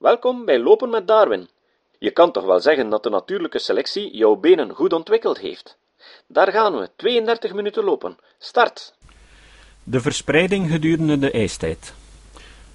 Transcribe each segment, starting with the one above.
Welkom bij Lopen met Darwin. Je kan toch wel zeggen dat de natuurlijke selectie jouw benen goed ontwikkeld heeft. Daar gaan we, 32 minuten lopen. Start! De verspreiding gedurende de ijstijd.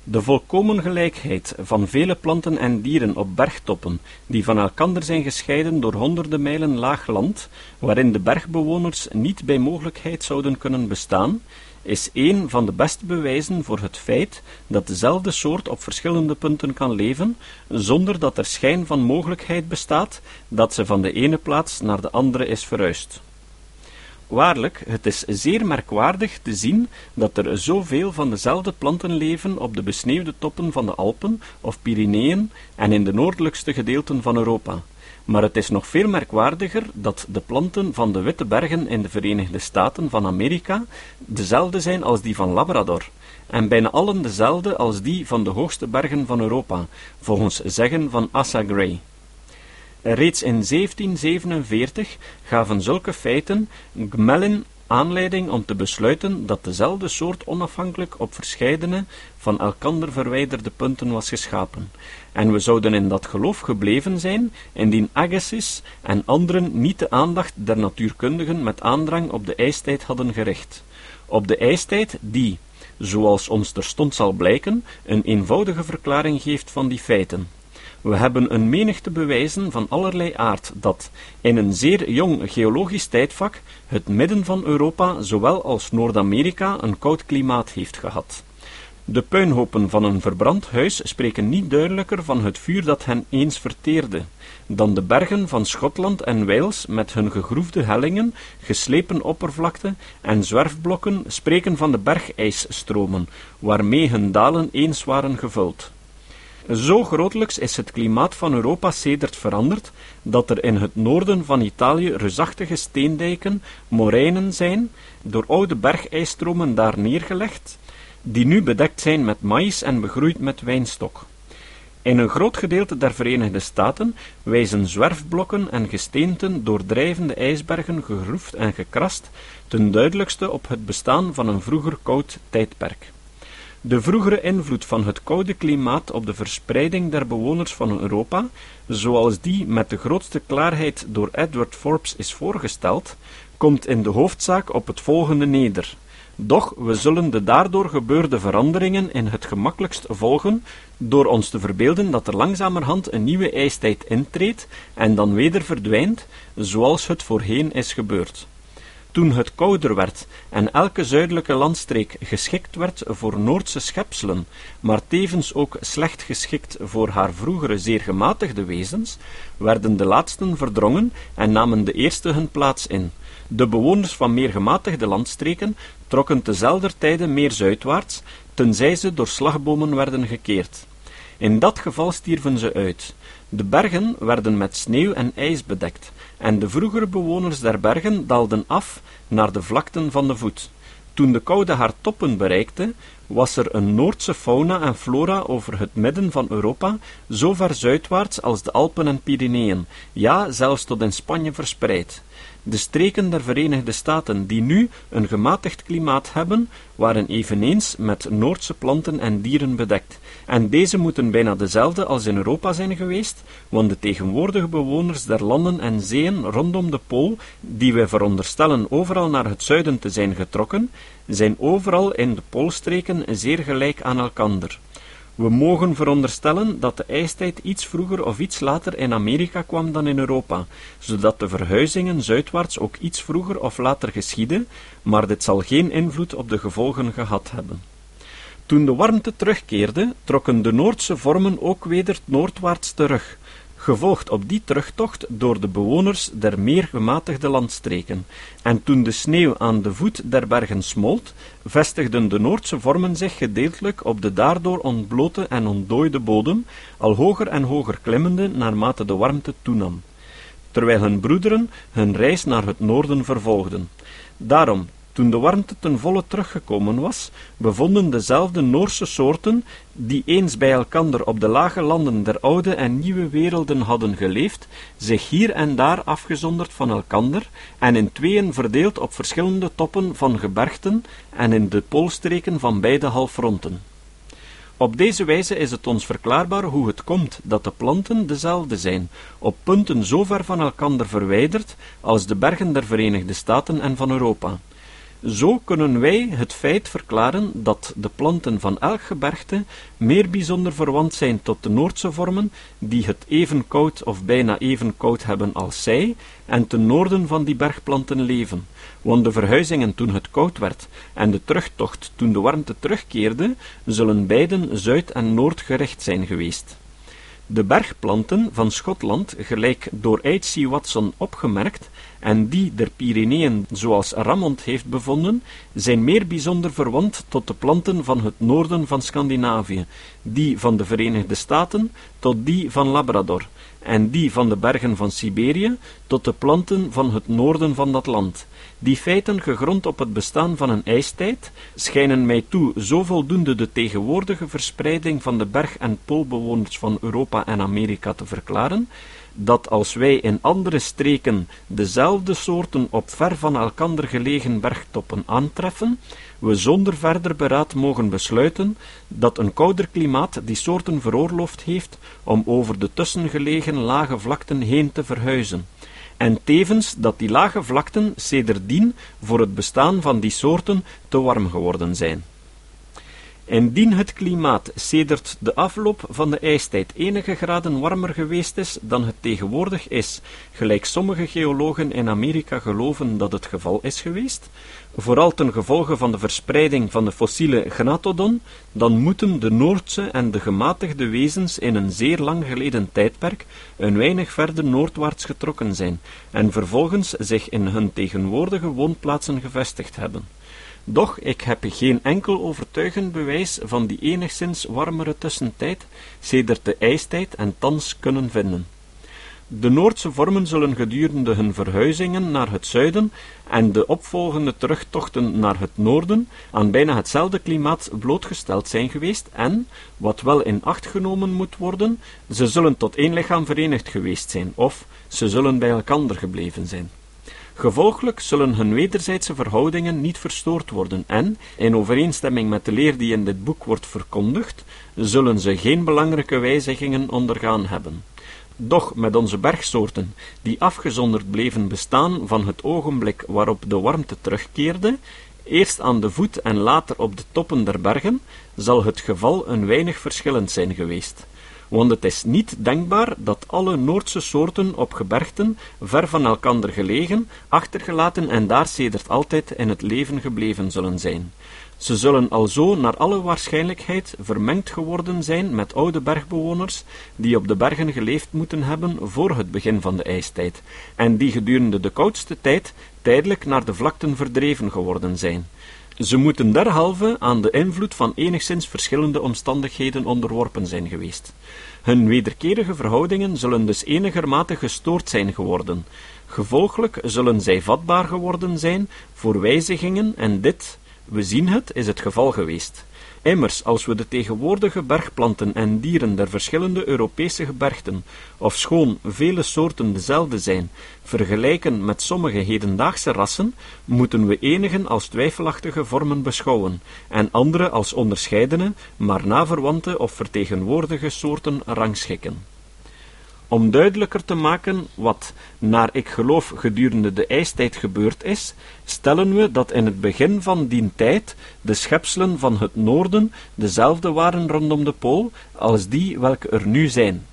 De volkomen gelijkheid van vele planten en dieren op bergtoppen, die van elkander zijn gescheiden door honderden mijlen laag land, waarin de bergbewoners niet bij mogelijkheid zouden kunnen bestaan, is een van de beste bewijzen voor het feit dat dezelfde soort op verschillende punten kan leven, zonder dat er schijn van mogelijkheid bestaat dat ze van de ene plaats naar de andere is verhuisd. Waarlijk, het is zeer merkwaardig te zien dat er zoveel van dezelfde planten leven op de besneeuwde toppen van de Alpen of Pyreneeën en in de noordelijkste gedeelten van Europa. Maar het is nog veel merkwaardiger dat de planten van de Witte Bergen in de Verenigde Staten van Amerika dezelfde zijn als die van Labrador, en bijna allen dezelfde als die van de hoogste bergen van Europa, volgens zeggen van Asa Gray. Reeds in 1747 gaven zulke feiten Gmelin aanleiding om te besluiten dat dezelfde soort onafhankelijk op verscheidene van elkander verwijderde punten was geschapen, en we zouden in dat geloof gebleven zijn, indien Agassiz en anderen niet de aandacht der natuurkundigen met aandrang op de ijstijd hadden gericht. Op de ijstijd die, zoals ons terstond zal blijken, een eenvoudige verklaring geeft van die feiten. We hebben een menigte bewijzen van allerlei aard dat, in een zeer jong geologisch tijdvak, het midden van Europa zowel als Noord-Amerika een koud klimaat heeft gehad. De puinhopen van een verbrand huis spreken niet duidelijker van het vuur dat hen eens verteerde, dan de bergen van Schotland en Wales met hun gegroefde hellingen, geslepen oppervlakte en zwerfblokken spreken van de bergijsstromen, waarmee hun dalen eens waren gevuld. Zo grotelijks is het klimaat van Europa sedert veranderd, dat er in het noorden van Italië reusachtige steendijken, morijnen zijn, door oude bergijsstromen daar neergelegd, die nu bedekt zijn met maïs en begroeid met wijnstok. In een groot gedeelte der Verenigde Staten wijzen zwerfblokken en gesteenten door drijvende ijsbergen gegroefd en gekrast ten duidelijkste op het bestaan van een vroeger koud tijdperk. De vroegere invloed van het koude klimaat op de verspreiding der bewoners van Europa, zoals die met de grootste klaarheid door Edward Forbes is voorgesteld, komt in de hoofdzaak op het volgende neder. Doch we zullen de daardoor gebeurde veranderingen in het gemakkelijkst volgen, door ons te verbeelden dat er langzamerhand een nieuwe ijstijd intreedt en dan weder verdwijnt, zoals het voorheen is gebeurd. Toen het kouder werd en elke zuidelijke landstreek geschikt werd voor Noordse schepselen, maar tevens ook slecht geschikt voor haar vroegere zeer gematigde wezens, werden de laatsten verdrongen en namen de eerste hun plaats in. De bewoners van meer gematigde landstreken trokken tezelfder tijde meer zuidwaarts, tenzij ze door slagbomen werden gekeerd. In dat geval stierven ze uit. De bergen werden met sneeuw en ijs bedekt, en de vroegere bewoners der bergen daalden af naar de vlakten van de voet. Toen de koude haar toppen bereikte, was er een Noordse fauna en flora over het midden van Europa, zo ver zuidwaarts als de Alpen en Pyreneeën, ja, zelfs tot in Spanje verspreid. De streken der Verenigde Staten die nu een gematigd klimaat hebben, waren eveneens met Noordse planten en dieren bedekt, en deze moeten bijna dezelfde als in Europa zijn geweest, want de tegenwoordige bewoners der landen en zeeën rondom de Pool, die wij veronderstellen overal naar het zuiden te zijn getrokken, zijn overal in de poolstreken zeer gelijk aan elkander. We mogen veronderstellen dat de ijstijd iets vroeger of iets later in Amerika kwam dan in Europa, zodat de verhuizingen zuidwaarts ook iets vroeger of later geschieden, maar dit zal geen invloed op de gevolgen gehad hebben. Toen de warmte terugkeerde, trokken de Noordse vormen ook weder noordwaarts terug, gevolgd op die terugtocht door de bewoners der meer gematigde landstreken. En toen de sneeuw aan de voet der bergen smolt, vestigden de Noordse vormen zich gedeeltelijk op de daardoor ontblote en ontdooide bodem, al hoger en hoger klimmende naarmate de warmte toenam, terwijl hun broederen hun reis naar het noorden vervolgden. Daarom, toen de warmte ten volle teruggekomen was, bevonden dezelfde Noorse soorten, die eens bij elkander op de lage landen der oude en nieuwe werelden hadden geleefd, zich hier en daar afgezonderd van elkander en in tweeën verdeeld op verschillende toppen van gebergten en in de poolstreken van beide halfronten. Op deze wijze is het ons verklaarbaar hoe het komt dat de planten dezelfde zijn, op punten zo ver van elkander verwijderd als de bergen der Verenigde Staten en van Europa. Zo kunnen wij het feit verklaren dat de planten van elk gebergte meer bijzonder verwant zijn tot de Noordse vormen, die het even koud of bijna even koud hebben als zij, en ten noorden van die bergplanten leven. Want de verhuizingen toen het koud werd en de terugtocht toen de warmte terugkeerde, zullen beiden zuid- en noordgericht zijn geweest. De bergplanten van Schotland, gelijk door H.C. Watson opgemerkt, en die der Pyreneeën, zoals Ramond heeft bevonden, zijn meer bijzonder verwant tot de planten van het noorden van Scandinavië, die van de Verenigde Staten tot die van Labrador, en die van de bergen van Siberië tot de planten van het noorden van dat land. Die feiten, gegrond op het bestaan van een ijstijd, schijnen mij toe zo voldoende de tegenwoordige verspreiding van de berg- en poolbewoners van Europa en Amerika te verklaren, dat als wij in andere streken dezelfde soorten op ver van elkander gelegen bergtoppen aantreffen, we zonder verder beraad mogen besluiten dat een kouder klimaat die soorten veroorloofd heeft om over de tussengelegen lage vlakten heen te verhuizen, en tevens dat die lage vlakten sedertdien voor het bestaan van die soorten te warm geworden zijn. Indien het klimaat sedert de afloop van de ijstijd enige graden warmer geweest is dan het tegenwoordig is, gelijk sommige geologen in Amerika geloven dat het geval is geweest, vooral ten gevolge van de verspreiding van de fossiele gnatodon, dan moeten de Noordse en de gematigde wezens in een zeer lang geleden tijdperk een weinig verder noordwaarts getrokken zijn en vervolgens zich in hun tegenwoordige woonplaatsen gevestigd hebben. Doch ik heb geen enkel overtuigend bewijs van die enigszins warmere tussentijd, sedert de ijstijd en thans kunnen vinden. De Noordse vormen zullen gedurende hun verhuizingen naar het zuiden en de opvolgende terugtochten naar het noorden aan bijna hetzelfde klimaat blootgesteld zijn geweest en, wat wel in acht genomen moet worden, ze zullen tot één lichaam verenigd geweest zijn, of ze zullen bij elkander gebleven zijn. Gevolglijk zullen hun wederzijdse verhoudingen niet verstoord worden en, in overeenstemming met de leer die in dit boek wordt verkondigd, zullen ze geen belangrijke wijzigingen ondergaan hebben. Doch met onze bergsoorten, die afgezonderd bleven bestaan van het ogenblik waarop de warmte terugkeerde, eerst aan de voet en later op de toppen der bergen, zal het geval een weinig verschillend zijn geweest want het is niet denkbaar dat alle Noordse soorten op gebergten, ver van elkander gelegen, achtergelaten en daar sedert altijd in het leven gebleven zullen zijn. Ze zullen alzo naar alle waarschijnlijkheid vermengd geworden zijn met oude bergbewoners die op de bergen geleefd moeten hebben voor het begin van de ijstijd, en die gedurende de koudste tijd tijdelijk naar de vlakten verdreven geworden zijn. Ze moeten derhalve aan de invloed van enigszins verschillende omstandigheden onderworpen zijn geweest. Hun wederkerige verhoudingen zullen dus enigermate gestoord zijn geworden. Gevolglijk zullen zij vatbaar geworden zijn voor wijzigingen en dit, we zien het, is het geval geweest. Immers, als we de tegenwoordige bergplanten en dieren der verschillende Europese gebergten, ofschoon vele soorten dezelfde zijn, vergelijken met sommige hedendaagse rassen, moeten we enigen als twijfelachtige vormen beschouwen, en andere als onderscheidene, maar naverwante of vertegenwoordige soorten rangschikken. Om duidelijker te maken wat, naar ik geloof, gedurende de ijstijd gebeurd is, stellen we dat in het begin van die tijd de schepselen van het noorden dezelfde waren rondom de pool als die welke er nu zijn.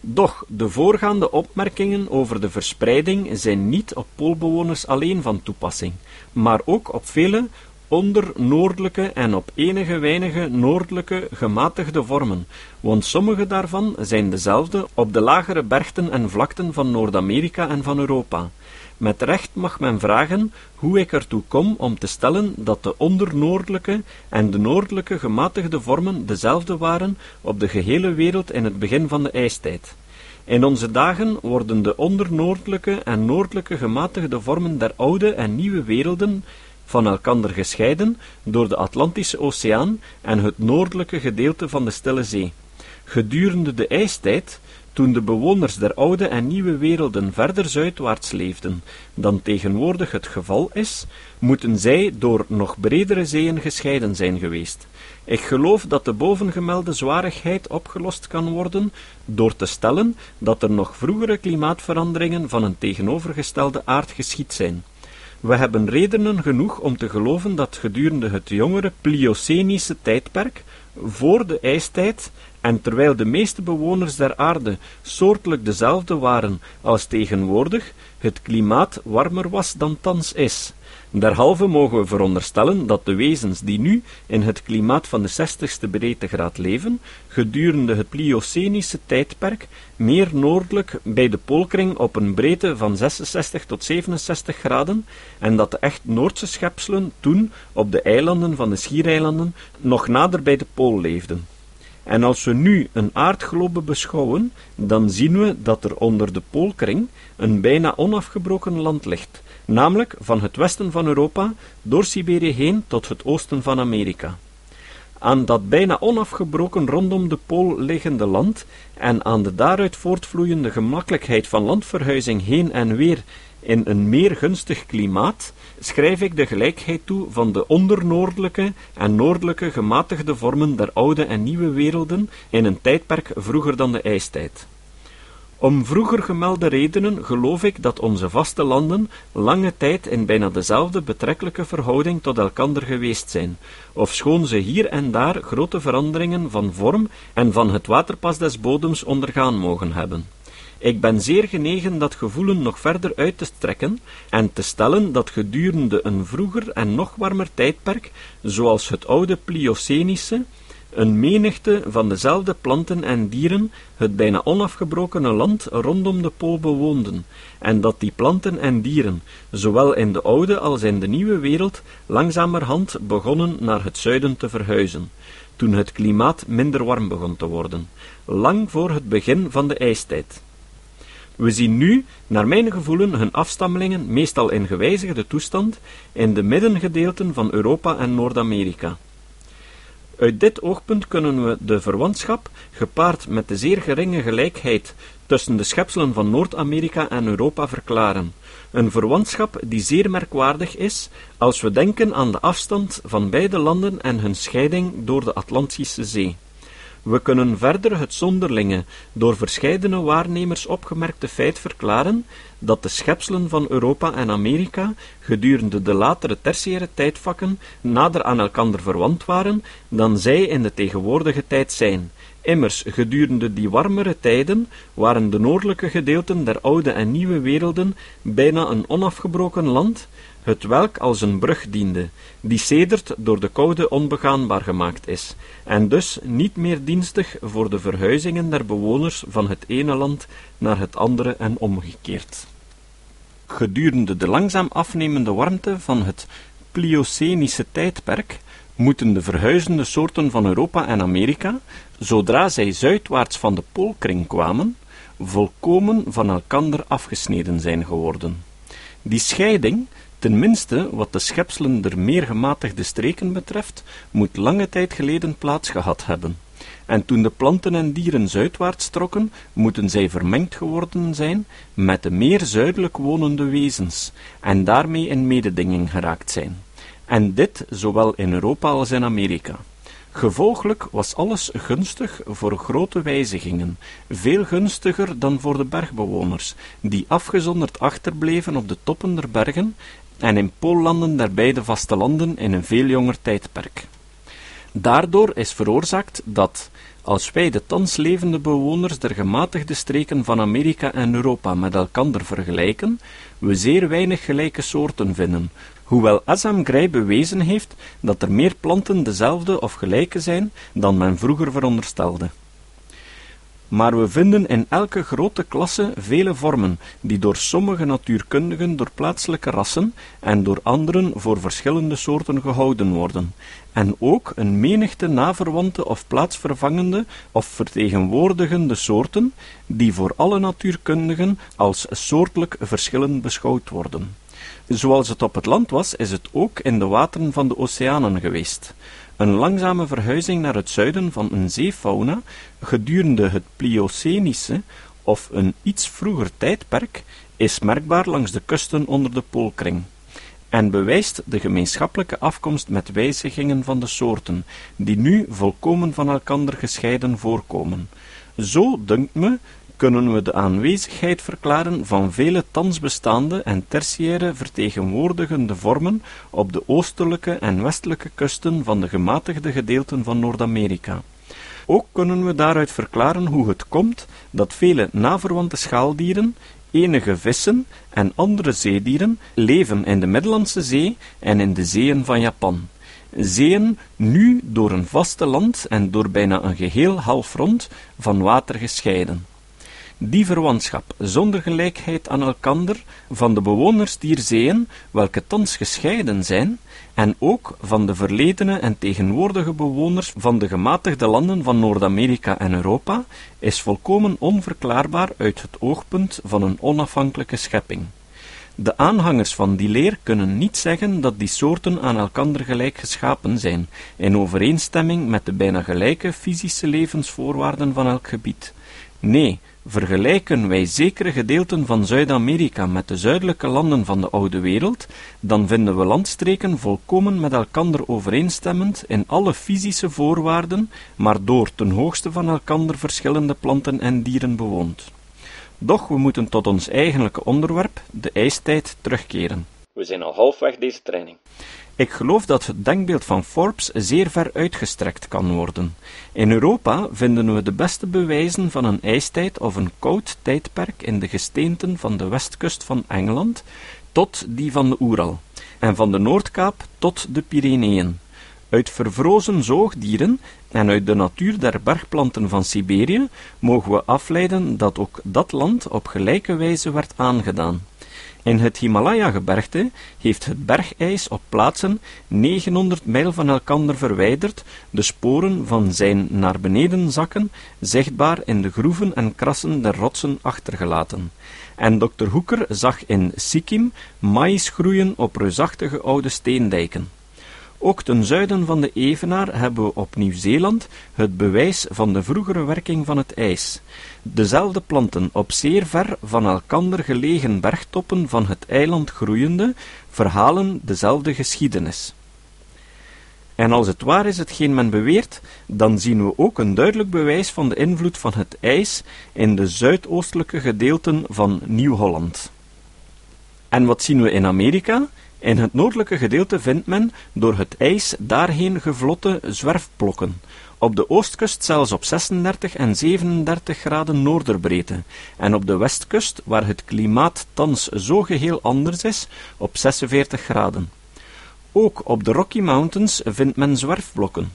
Doch de voorgaande opmerkingen over de verspreiding zijn niet op poolbewoners alleen van toepassing, maar ook op vele onder noordelijke en op enige weinige noordelijke gematigde vormen, want sommige daarvan zijn dezelfde op de lagere bergten en vlakten van Noord-Amerika en van Europa. Met recht mag men vragen hoe ik ertoe kom om te stellen dat de ondernoordelijke en de noordelijke gematigde vormen dezelfde waren op de gehele wereld in het begin van de ijstijd. In onze dagen worden de ondernoordelijke en noordelijke gematigde vormen der oude en nieuwe werelden van elkander gescheiden door de Atlantische Oceaan en het noordelijke gedeelte van de Stille Zee. Gedurende de ijstijd, toen de bewoners der oude en nieuwe werelden verder zuidwaarts leefden dan tegenwoordig het geval is, moeten zij door nog bredere zeeën gescheiden zijn geweest. Ik geloof dat de bovengemelde zwarigheid opgelost kan worden door te stellen dat er nog vroegere klimaatveranderingen van een tegenovergestelde aard geschied zijn. We hebben redenen genoeg om te geloven dat gedurende het jongere Pliocenische tijdperk, voor de ijstijd, en terwijl de meeste bewoners der aarde soortelijk dezelfde waren als tegenwoordig, het klimaat warmer was dan thans is. Derhalve mogen we veronderstellen dat de wezens die nu in het klimaat van de 60ste breedtegraad leven, gedurende het Pliocenische tijdperk meer noordelijk bij de poolkring op een breedte van 66 tot 67 graden en dat de echt Noordse schepselen toen op de eilanden van de schiereilanden nog nader bij de pool leefden. En als we nu een aardglobe beschouwen, dan zien we dat er onder de poolkring een bijna onafgebroken land ligt, namelijk van het westen van Europa door Siberië heen tot het oosten van Amerika. Aan dat bijna onafgebroken rondom de pool liggende land en aan de daaruit voortvloeiende gemakkelijkheid van landverhuizing heen en weer in een meer gunstig klimaat, schrijf ik de gelijkheid toe van de ondernoordelijke en noordelijke gematigde vormen der oude en nieuwe werelden in een tijdperk vroeger dan de ijstijd. Om vroeger gemelde redenen geloof ik dat onze vaste landen lange tijd in bijna dezelfde betrekkelijke verhouding tot elkander geweest zijn, ofschoon ze hier en daar grote veranderingen van vorm en van het waterpas des bodems ondergaan mogen hebben. Ik ben zeer genegen dat gevoelen nog verder uit te strekken en te stellen dat gedurende een vroeger en nog warmer tijdperk, zoals het oude Pliocenische, een menigte van dezelfde planten en dieren het bijna onafgebrokene land rondom de pool bewoonden, en dat die planten en dieren, zowel in de oude als in de nieuwe wereld, langzamerhand begonnen naar het zuiden te verhuizen, toen het klimaat minder warm begon te worden, lang voor het begin van de ijstijd. We zien nu, naar mijn gevoelen, hun afstammelingen, meestal in gewijzigde toestand, in de middengedeelten van Europa en Noord-Amerika. Uit dit oogpunt kunnen we de verwantschap, gepaard met de zeer geringe gelijkheid tussen de schepselen van Noord-Amerika en Europa verklaren. Een verwantschap die zeer merkwaardig is als we denken aan de afstand van beide landen en hun scheiding door de Atlantische Zee. We kunnen verder het zonderlinge, door verscheidene waarnemers opgemerkte feit verklaren dat de schepselen van Europa en Amerika gedurende de latere tertiaire tijdvakken nader aan elkander verwant waren dan zij in de tegenwoordige tijd zijn. Immers, gedurende die warmere tijden waren de noordelijke gedeelten der oude en nieuwe werelden bijna een onafgebroken land, het welk als een brug diende, die sedert door de koude onbegaanbaar gemaakt is, en dus niet meer dienstig voor de verhuizingen der bewoners van het ene land naar het andere en omgekeerd. Gedurende de langzaam afnemende warmte van het Pliocenische tijdperk moeten de verhuizende soorten van Europa en Amerika, zodra zij zuidwaarts van de poolkring kwamen, volkomen van elkander afgesneden zijn geworden. Die scheiding Tenminste, wat de schepselen der meer gematigde streken betreft, moet lange tijd geleden plaats gehad hebben. En toen de planten en dieren zuidwaarts trokken, moeten zij vermengd geworden zijn met de meer zuidelijk wonende wezens, en daarmee in mededinging geraakt zijn. En dit zowel in Europa als in Amerika. Gevolglijk was alles gunstig voor grote wijzigingen, veel gunstiger dan voor de bergbewoners, die afgezonderd achterbleven op de toppen der bergen en in poollanden der beide vastelanden in een veel jonger tijdperk. Daardoor is veroorzaakt dat, als wij de thans levende bewoners der gematigde streken van Amerika en Europa met elkander vergelijken, we zeer weinig gelijke soorten vinden, hoewel Azam Gray bewezen heeft dat er meer planten dezelfde of gelijke zijn dan men vroeger veronderstelde maar we vinden in elke grote klasse vele vormen, die door sommige natuurkundigen door plaatselijke rassen en door anderen voor verschillende soorten gehouden worden, en ook een menigte naverwante of plaatsvervangende of vertegenwoordigende soorten, die voor alle natuurkundigen als soortelijk verschillend beschouwd worden. Zoals het op het land was, is het ook in de wateren van de oceanen geweest. Een langzame verhuizing naar het zuiden van een zeefauna gedurende het Pliocenische of een iets vroeger tijdperk is merkbaar langs de kusten onder de Poolkring en bewijst de gemeenschappelijke afkomst met wijzigingen van de soorten, die nu volkomen van elkander gescheiden voorkomen. Zo, dunkt me, kunnen we de aanwezigheid verklaren van vele thans bestaande en tertiaire vertegenwoordigende vormen op de oostelijke en westelijke kusten van de gematigde gedeelten van Noord-Amerika. Ook kunnen we daaruit verklaren hoe het komt dat vele naverwante schaaldieren, enige vissen en andere zeedieren leven in de Middellandse Zee en in de zeeën van Japan. Zeeën nu door een vasteland en door bijna een geheel halfrond van water gescheiden. Die verwantschap, zonder gelijkheid aan elkander, van de bewoners dier zeeën, welke thans gescheiden zijn, en ook van de verledene en tegenwoordige bewoners van de gematigde landen van Noord-Amerika en Europa, is volkomen onverklaarbaar uit het oogpunt van een onafhankelijke schepping. De aanhangers van die leer kunnen niet zeggen dat die soorten aan elkander gelijk geschapen zijn, in overeenstemming met de bijna gelijke fysische levensvoorwaarden van elk gebied. Nee, Vergelijken wij zekere gedeelten van Zuid-Amerika met de zuidelijke landen van de oude wereld, dan vinden we landstreken volkomen met elkander overeenstemmend in alle fysische voorwaarden, maar door ten hoogste van elkander verschillende planten en dieren bewoond. Doch we moeten tot ons eigenlijke onderwerp, de ijstijd, terugkeren. We zijn al halfweg deze training. Ik geloof dat het denkbeeld van Forbes zeer ver uitgestrekt kan worden. In Europa vinden we de beste bewijzen van een ijstijd of een koud tijdperk in de gesteenten van de westkust van Engeland tot die van de Oeral, en van de Noordkaap tot de Pyreneeën. Uit vervrozen zoogdieren en uit de natuur der bergplanten van Siberië mogen we afleiden dat ook dat land op gelijke wijze werd aangedaan. In het Himalaya-gebergte heeft het bergijs op plaatsen 900 mijl van elkander verwijderd de sporen van zijn naar beneden zakken zichtbaar in de groeven en krassen der rotsen achtergelaten. En dokter Hoeker zag in Sikkim maïs groeien op reusachtige oude steendijken. Ook ten zuiden van de Evenaar hebben we op Nieuw-Zeeland het bewijs van de vroegere werking van het ijs. Dezelfde planten op zeer ver van elkander gelegen bergtoppen van het eiland groeiende, verhalen dezelfde geschiedenis. En als het waar is hetgeen men beweert, dan zien we ook een duidelijk bewijs van de invloed van het ijs in de zuidoostelijke gedeelten van Nieuw-Holland. En wat zien we in Amerika? In het noordelijke gedeelte vindt men door het ijs daarheen gevlotte zwerfblokken, op de oostkust zelfs op 36 en 37 graden noorderbreedte, en op de westkust, waar het klimaat thans zo geheel anders is, op 46 graden. Ook op de Rocky Mountains vindt men zwerfblokken.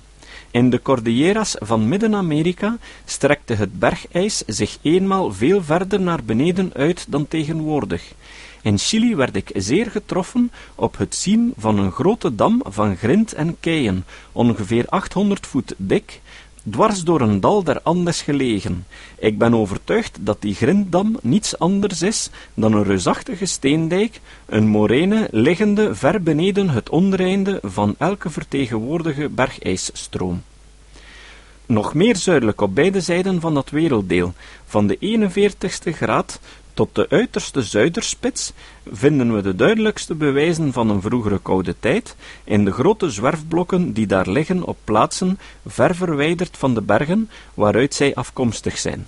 In de Cordilleras van Midden-Amerika strekte het bergijs zich eenmaal veel verder naar beneden uit dan tegenwoordig, in Chili werd ik zeer getroffen op het zien van een grote dam van grind en keien, ongeveer 800 voet dik, dwars door een dal der Andes gelegen. Ik ben overtuigd dat die grinddam niets anders is dan een reusachtige steendijk, een morene liggende ver beneden het ondereinde van elke vertegenwoordige bergijsstroom. Nog meer zuidelijk op beide zijden van dat werelddeel, van de 41ste graad tot de uiterste zuiderspits vinden we de duidelijkste bewijzen van een vroegere koude tijd in de grote zwerfblokken die daar liggen op plaatsen ver verwijderd van de bergen waaruit zij afkomstig zijn.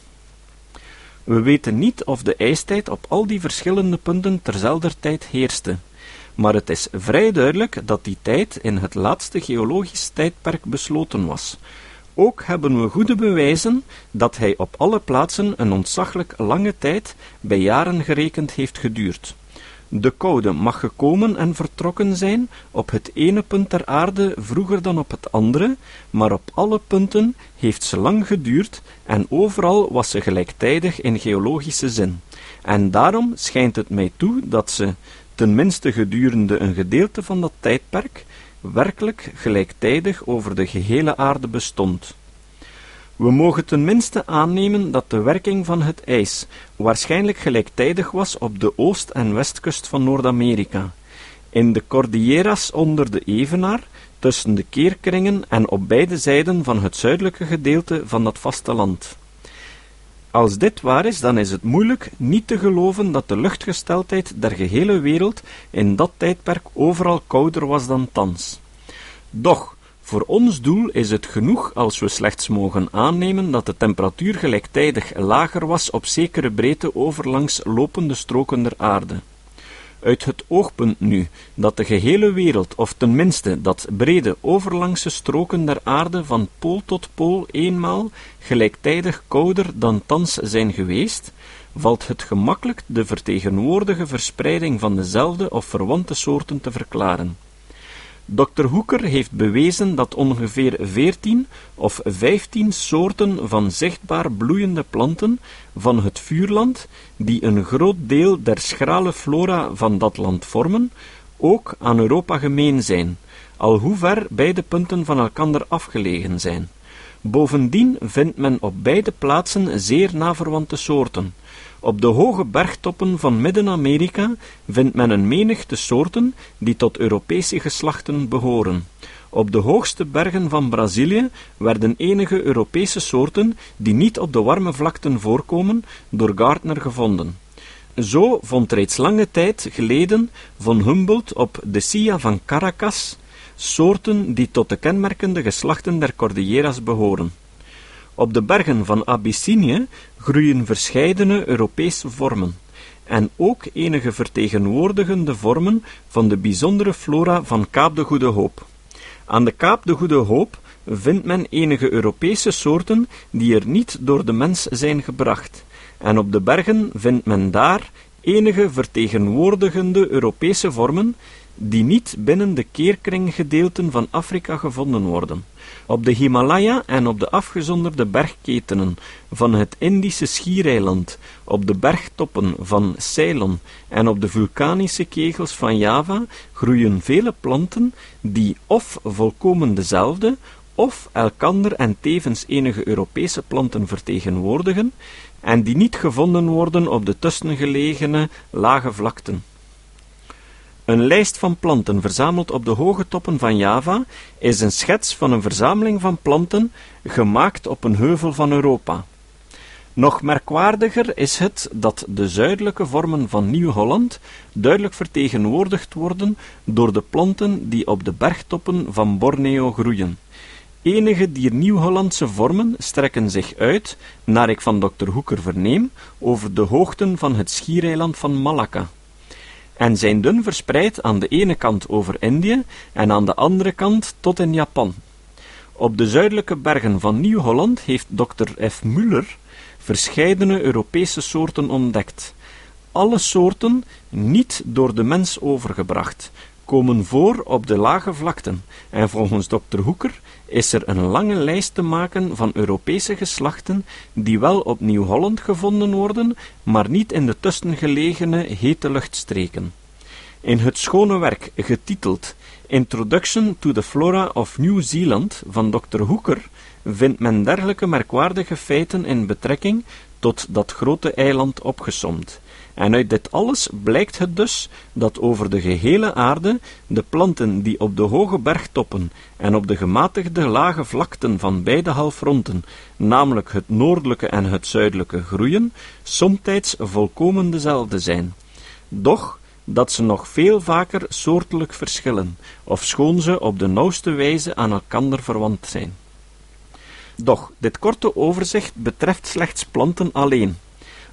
We weten niet of de ijstijd op al die verschillende punten terzelfde tijd heerste, maar het is vrij duidelijk dat die tijd in het laatste geologisch tijdperk besloten was, ook hebben we goede bewijzen dat hij op alle plaatsen een ontzaglijk lange tijd, bij jaren gerekend, heeft geduurd. De koude mag gekomen en vertrokken zijn op het ene punt der aarde vroeger dan op het andere, maar op alle punten heeft ze lang geduurd en overal was ze gelijktijdig in geologische zin. En daarom schijnt het mij toe dat ze, tenminste gedurende een gedeelte van dat tijdperk, werkelijk gelijktijdig over de gehele aarde bestond. We mogen tenminste aannemen dat de werking van het ijs waarschijnlijk gelijktijdig was op de oost- en westkust van Noord-Amerika. In de Cordilleras onder de Evenaar, tussen de keerkringen en op beide zijden van het zuidelijke gedeelte van dat vasteland. Als dit waar is, dan is het moeilijk niet te geloven dat de luchtgesteldheid der gehele wereld in dat tijdperk overal kouder was dan thans. Doch, voor ons doel is het genoeg als we slechts mogen aannemen dat de temperatuur gelijktijdig lager was op zekere breedte overlangs lopende stroken der aarde. Uit het oogpunt nu dat de gehele wereld, of tenminste dat brede overlangse stroken der aarde van pool tot pool eenmaal gelijktijdig kouder dan thans zijn geweest, valt het gemakkelijk de vertegenwoordige verspreiding van dezelfde of verwante soorten te verklaren. Dr. Hoeker heeft bewezen dat ongeveer veertien of vijftien soorten van zichtbaar bloeiende planten van het vuurland, die een groot deel der schrale flora van dat land vormen, ook aan Europa gemeen zijn, al hoe ver beide punten van elkander afgelegen zijn. Bovendien vindt men op beide plaatsen zeer naverwante soorten, op de hoge bergtoppen van Midden-Amerika vindt men een menigte soorten die tot Europese geslachten behoren. Op de hoogste bergen van Brazilië werden enige Europese soorten die niet op de warme vlakten voorkomen, door Gardner gevonden. Zo vond reeds lange tijd geleden von Humboldt op de Silla van Caracas soorten die tot de kenmerkende geslachten der Cordilleras behoren. Op de bergen van Abyssinië groeien verscheidene Europese vormen, en ook enige vertegenwoordigende vormen van de bijzondere flora van Kaap de Goede Hoop. Aan de Kaap de Goede Hoop vindt men enige Europese soorten die er niet door de mens zijn gebracht, en op de bergen vindt men daar enige vertegenwoordigende Europese vormen die niet binnen de keerkringgedeelten van Afrika gevonden worden. Op de Himalaya en op de afgezonderde bergketenen van het Indische schiereiland, op de bergtoppen van Ceylon en op de vulkanische kegels van Java groeien vele planten die of volkomen dezelfde, of elkander en tevens enige Europese planten vertegenwoordigen, en die niet gevonden worden op de tussengelegene lage vlakten. Een lijst van planten verzameld op de hoge toppen van Java is een schets van een verzameling van planten gemaakt op een heuvel van Europa. Nog merkwaardiger is het dat de zuidelijke vormen van Nieuw-Holland duidelijk vertegenwoordigd worden door de planten die op de bergtoppen van Borneo groeien. Enige dier Nieuw-Hollandse vormen strekken zich uit, naar ik van dokter Hoeker verneem, over de hoogten van het schiereiland van Malacca en zijn dun verspreid aan de ene kant over Indië en aan de andere kant tot in Japan. Op de zuidelijke bergen van Nieuw-Holland heeft Dr. F. Muller verscheidene Europese soorten ontdekt. Alle soorten, niet door de mens overgebracht, komen voor op de lage vlakten, en volgens Dr. Hoeker is er een lange lijst te maken van Europese geslachten die wel op Nieuw-Holland gevonden worden, maar niet in de tussengelegene hete luchtstreken. In het schone werk getiteld Introduction to the Flora of New Zealand van Dr. Hoeker vindt men dergelijke merkwaardige feiten in betrekking tot dat grote eiland opgesomd. En uit dit alles blijkt het dus dat over de gehele aarde de planten die op de hoge bergtoppen en op de gematigde lage vlakten van beide halfronten, namelijk het noordelijke en het zuidelijke, groeien, somtijds volkomen dezelfde zijn. Doch dat ze nog veel vaker soortelijk verschillen, ofschoon ze op de nauwste wijze aan elkander verwant zijn. Doch dit korte overzicht betreft slechts planten alleen.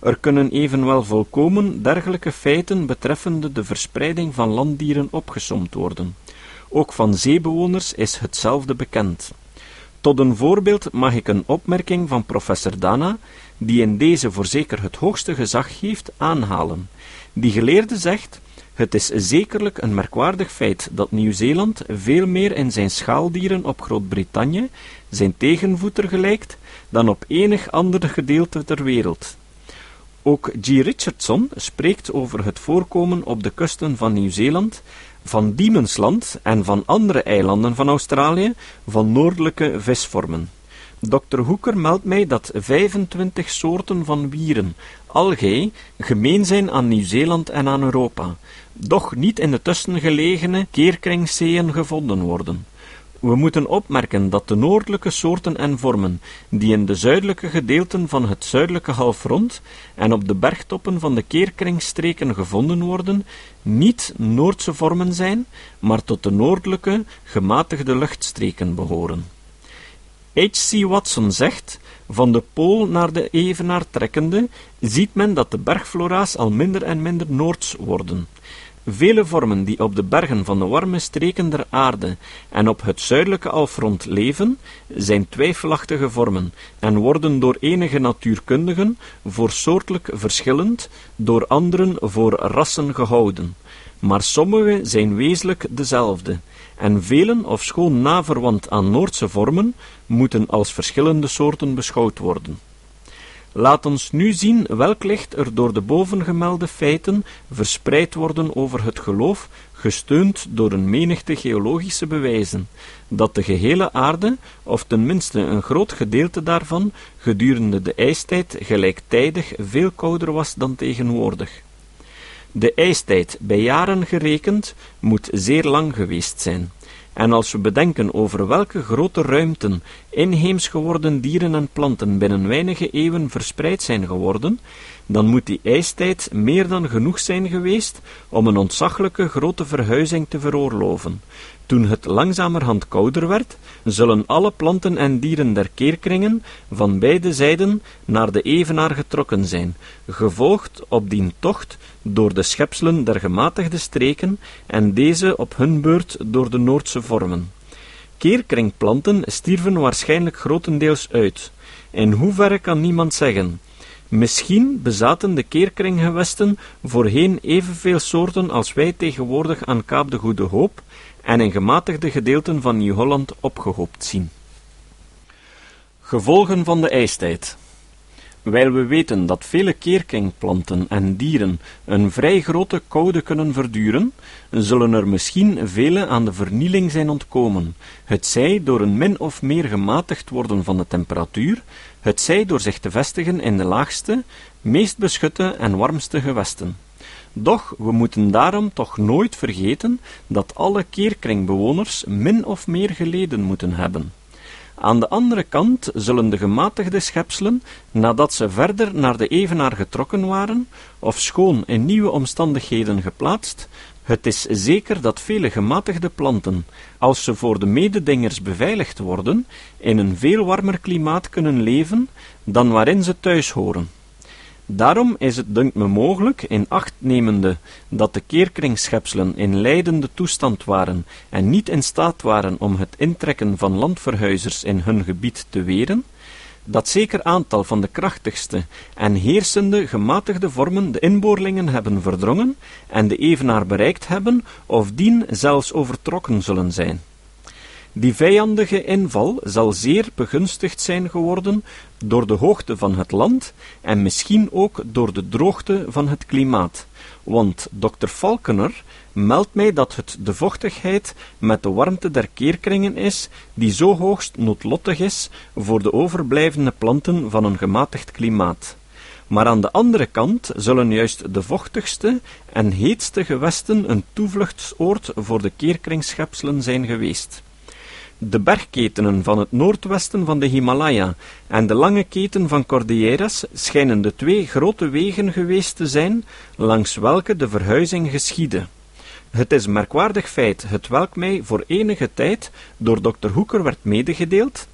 Er kunnen evenwel volkomen dergelijke feiten betreffende de verspreiding van landdieren opgesomd worden. Ook van zeebewoners is hetzelfde bekend. Tot een voorbeeld mag ik een opmerking van professor Dana, die in deze voorzeker het hoogste gezag heeft, aanhalen. Die geleerde zegt het is zekerlijk een merkwaardig feit dat Nieuw-Zeeland veel meer in zijn schaaldieren op Groot-Brittannië, zijn tegenvoeter gelijkt, dan op enig ander gedeelte ter wereld. Ook G. Richardson spreekt over het voorkomen op de kusten van Nieuw-Zeeland, van Diemensland en van andere eilanden van Australië van noordelijke visvormen. Dr. Hoeker meldt mij dat 25 soorten van wieren, algae, gemeen zijn aan Nieuw-Zeeland en aan Europa, doch niet in de tussengelegene keerkringzeeën gevonden worden. We moeten opmerken dat de noordelijke soorten en vormen, die in de zuidelijke gedeelten van het zuidelijke halfrond en op de bergtoppen van de keerkringstreken gevonden worden, niet Noordse vormen zijn, maar tot de noordelijke, gematigde luchtstreken behoren. H.C. Watson zegt: van de pool naar de evenaar trekkende, ziet men dat de bergflora's al minder en minder noords worden. Vele vormen die op de bergen van de warme streken der aarde en op het zuidelijke alfront leven, zijn twijfelachtige vormen en worden door enige natuurkundigen voor soortelijk verschillend, door anderen voor rassen gehouden. Maar sommige zijn wezenlijk dezelfde, en velen, ofschoon naverwant aan Noordse vormen, moeten als verschillende soorten beschouwd worden. Laat ons nu zien welk licht er door de bovengemelde feiten verspreid worden over het geloof, gesteund door een menigte geologische bewijzen, dat de gehele aarde, of tenminste een groot gedeelte daarvan, gedurende de ijstijd gelijktijdig veel kouder was dan tegenwoordig. De ijstijd, bij jaren gerekend, moet zeer lang geweest zijn. En als we bedenken over welke grote ruimten inheems geworden dieren en planten binnen weinige eeuwen verspreid zijn geworden, dan moet die ijstijd meer dan genoeg zijn geweest om een ontzaglijke grote verhuizing te veroorloven. Toen het langzamerhand kouder werd, zullen alle planten en dieren der keerkringen van beide zijden naar de evenaar getrokken zijn, gevolgd op die tocht door de schepselen der gematigde streken en deze op hun beurt door de Noordse vormen. Keerkringplanten stierven waarschijnlijk grotendeels uit. In hoeverre kan niemand zeggen. Misschien bezaten de keerkringgewesten voorheen evenveel soorten als wij tegenwoordig aan Kaap de Goede Hoop en in gematigde gedeelten van Nieuw-Holland opgehoopt zien. Gevolgen van de ijstijd Wijl we weten dat vele keerkringplanten en dieren een vrij grote koude kunnen verduren, zullen er misschien vele aan de vernieling zijn ontkomen, het zij door een min of meer gematigd worden van de temperatuur, het zij door zich te vestigen in de laagste, meest beschutte en warmste gewesten. Doch we moeten daarom toch nooit vergeten dat alle keerkringbewoners min of meer geleden moeten hebben. Aan de andere kant zullen de gematigde schepselen, nadat ze verder naar de evenaar getrokken waren, of schoon in nieuwe omstandigheden geplaatst, het is zeker dat vele gematigde planten, als ze voor de mededingers beveiligd worden, in een veel warmer klimaat kunnen leven dan waarin ze thuis horen. Daarom is het, dunkt me mogelijk, in acht nemende dat de keerkringschepselen in leidende toestand waren en niet in staat waren om het intrekken van landverhuizers in hun gebied te weren, dat zeker aantal van de krachtigste en heersende gematigde vormen de inboorlingen hebben verdrongen en de evenaar bereikt hebben, of dien zelfs overtrokken zullen zijn. Die vijandige inval zal zeer begunstigd zijn geworden door de hoogte van het land en misschien ook door de droogte van het klimaat, want dokter Falkener meldt mij dat het de vochtigheid met de warmte der keerkringen is, die zo hoogst noodlottig is voor de overblijvende planten van een gematigd klimaat. Maar aan de andere kant zullen juist de vochtigste en heetste gewesten een toevluchtsoord voor de keerkringschepselen zijn geweest. De bergketenen van het noordwesten van de Himalaya en de lange keten van Cordilleras schijnen de twee grote wegen geweest te zijn langs welke de verhuizing geschiedde. Het is een merkwaardig feit, het welk mij voor enige tijd door dokter Hoeker werd medegedeeld,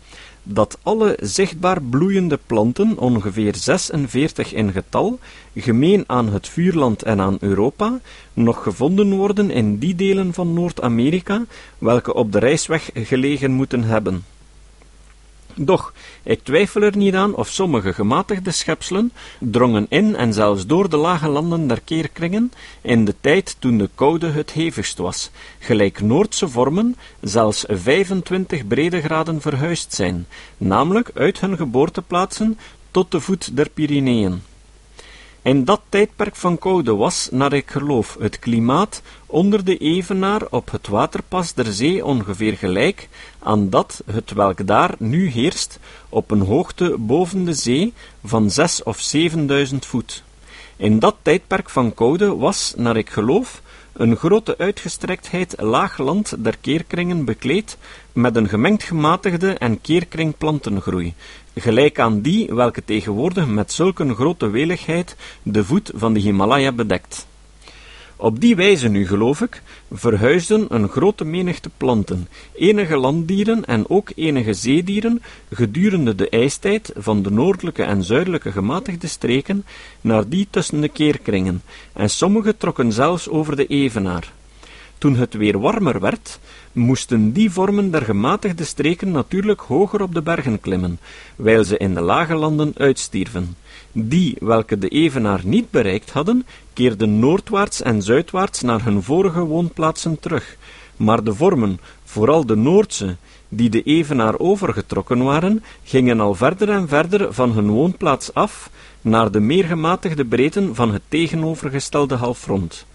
dat alle zichtbaar bloeiende planten, ongeveer 46 in getal, gemeen aan het vuurland en aan Europa, nog gevonden worden in die delen van Noord-Amerika, welke op de reisweg gelegen moeten hebben. Doch, ik twijfel er niet aan of sommige gematigde schepselen drongen in en zelfs door de lage landen der keerkringen in de tijd toen de koude het hevigst was, gelijk Noordse vormen zelfs 25 breedtegraden verhuisd zijn, namelijk uit hun geboorteplaatsen tot de voet der Pyreneeën. In dat tijdperk van koude was, naar ik geloof, het klimaat onder de evenaar op het waterpas der zee ongeveer gelijk aan dat het welk daar nu heerst op een hoogte boven de zee van zes of zevenduizend voet. In dat tijdperk van koude was, naar ik geloof, een grote uitgestrektheid laag land der keerkringen bekleed met een gemengd gematigde en keerkring plantengroei, gelijk aan die welke tegenwoordig met zulke grote weligheid de voet van de Himalaya bedekt. Op die wijze nu, geloof ik, verhuisden een grote menigte planten, enige landdieren en ook enige zeedieren gedurende de ijstijd van de noordelijke en zuidelijke gematigde streken naar die tussen de keerkringen, en sommige trokken zelfs over de evenaar. Toen het weer warmer werd, moesten die vormen der gematigde streken natuurlijk hoger op de bergen klimmen, wijl ze in de lage landen uitstierven. Die, welke de evenaar niet bereikt hadden, keerden noordwaarts en zuidwaarts naar hun vorige woonplaatsen terug, maar de vormen, vooral de Noordse, die de evenaar overgetrokken waren, gingen al verder en verder van hun woonplaats af naar de meer gematigde breedten van het tegenovergestelde halfrond.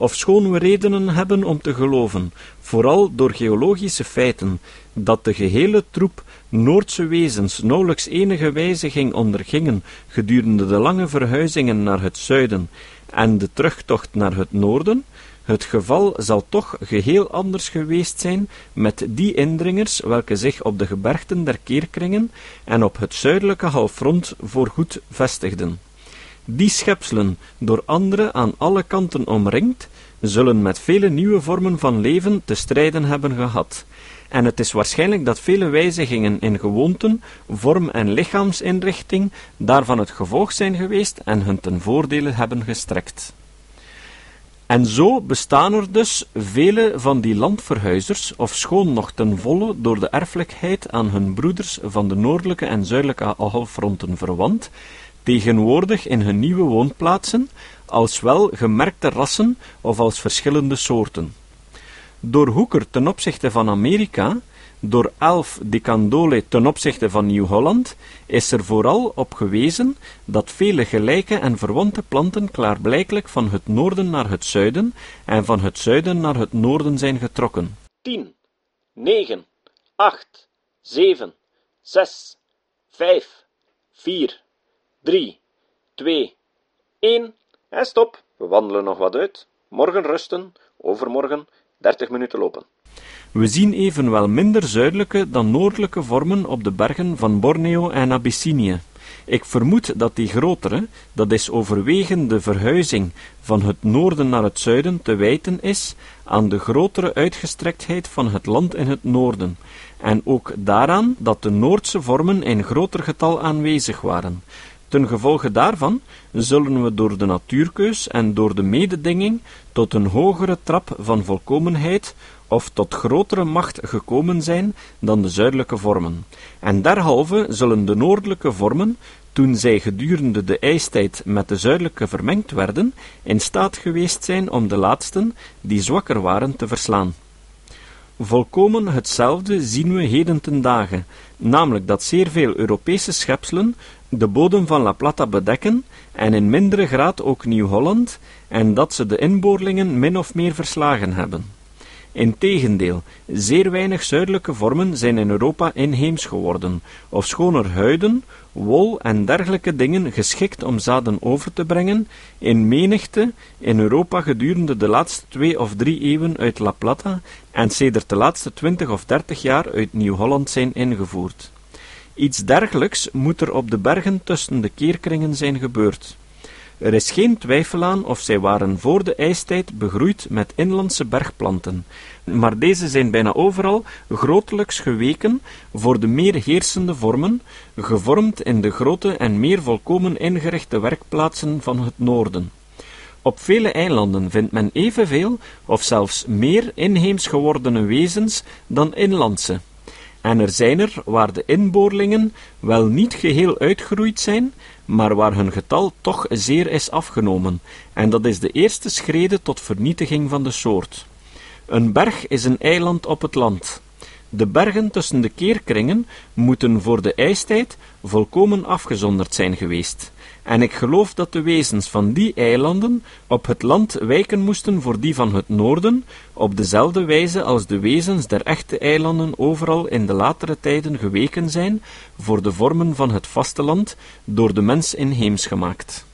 Ofschoon we redenen hebben om te geloven, vooral door geologische feiten, dat de gehele troep Noordse wezens nauwelijks enige wijziging ondergingen gedurende de lange verhuizingen naar het zuiden en de terugtocht naar het noorden, het geval zal toch geheel anders geweest zijn met die indringers welke zich op de gebergten der keerkringen en op het zuidelijke halfrond voorgoed vestigden. Die schepselen, door anderen aan alle kanten omringd, zullen met vele nieuwe vormen van leven te strijden hebben gehad, en het is waarschijnlijk dat vele wijzigingen in gewoonten, vorm en lichaamsinrichting daarvan het gevolg zijn geweest en hun ten voordele hebben gestrekt. En zo bestaan er dus vele van die landverhuizers, ofschoon nog ten volle door de erfelijkheid aan hun broeders van de noordelijke en zuidelijke halfronten verwant, tegenwoordig in hun nieuwe woonplaatsen, als wel gemerkte rassen of als verschillende soorten. Door Hooker ten opzichte van Amerika, door Alf de Candolle ten opzichte van Nieuw-Holland, is er vooral op gewezen dat vele gelijke en verwante planten klaarblijkelijk van het noorden naar het zuiden en van het zuiden naar het noorden zijn getrokken. 10, 9, 8, 7, 6, 5, 4, 3, 2, 1 en stop. We wandelen nog wat uit. Morgen rusten, overmorgen 30 minuten lopen. We zien evenwel minder zuidelijke dan noordelijke vormen op de bergen van Borneo en Abyssinië. Ik vermoed dat die grotere, dat is overwegend de verhuizing van het noorden naar het zuiden, te wijten is aan de grotere uitgestrektheid van het land in het noorden, en ook daaraan dat de Noordse vormen in groter getal aanwezig waren. Ten gevolge daarvan zullen we door de natuurkeus en door de mededinging tot een hogere trap van volkomenheid of tot grotere macht gekomen zijn dan de zuidelijke vormen. En derhalve zullen de noordelijke vormen, toen zij gedurende de ijstijd met de zuidelijke vermengd werden, in staat geweest zijn om de laatsten, die zwakker waren, te verslaan. Volkomen hetzelfde zien we heden ten dagen, namelijk dat zeer veel Europese schepselen de bodem van La Plata bedekken, en in mindere graad ook Nieuw-Holland, en dat ze de inboorlingen min of meer verslagen hebben. Integendeel, zeer weinig zuidelijke vormen zijn in Europa inheems geworden, ofschoon er huiden, wol en dergelijke dingen geschikt om zaden over te brengen, in menigte in Europa gedurende de laatste twee of drie eeuwen uit La Plata en sedert de laatste twintig of dertig jaar uit Nieuw-Holland zijn ingevoerd. Iets dergelijks moet er op de bergen tussen de keerkringen zijn gebeurd. Er is geen twijfel aan of zij waren voor de ijstijd begroeid met inlandse bergplanten, maar deze zijn bijna overal grotelijks geweken voor de meer heersende vormen, gevormd in de grote en meer volkomen ingerichte werkplaatsen van het noorden. Op vele eilanden vindt men evenveel of zelfs meer inheems gewordene wezens dan inlandse. En er zijn er waar de inboorlingen wel niet geheel uitgeroeid zijn, maar waar hun getal toch zeer is afgenomen, en dat is de eerste schrede tot vernietiging van de soort. Een berg is een eiland op het land. De bergen tussen de keerkringen moeten voor de ijstijd volkomen afgezonderd zijn geweest, en ik geloof dat de wezens van die eilanden op het land wijken moesten voor die van het noorden, op dezelfde wijze als de wezens der echte eilanden overal in de latere tijden geweken zijn voor de vormen van het vasteland, door de mens inheems gemaakt.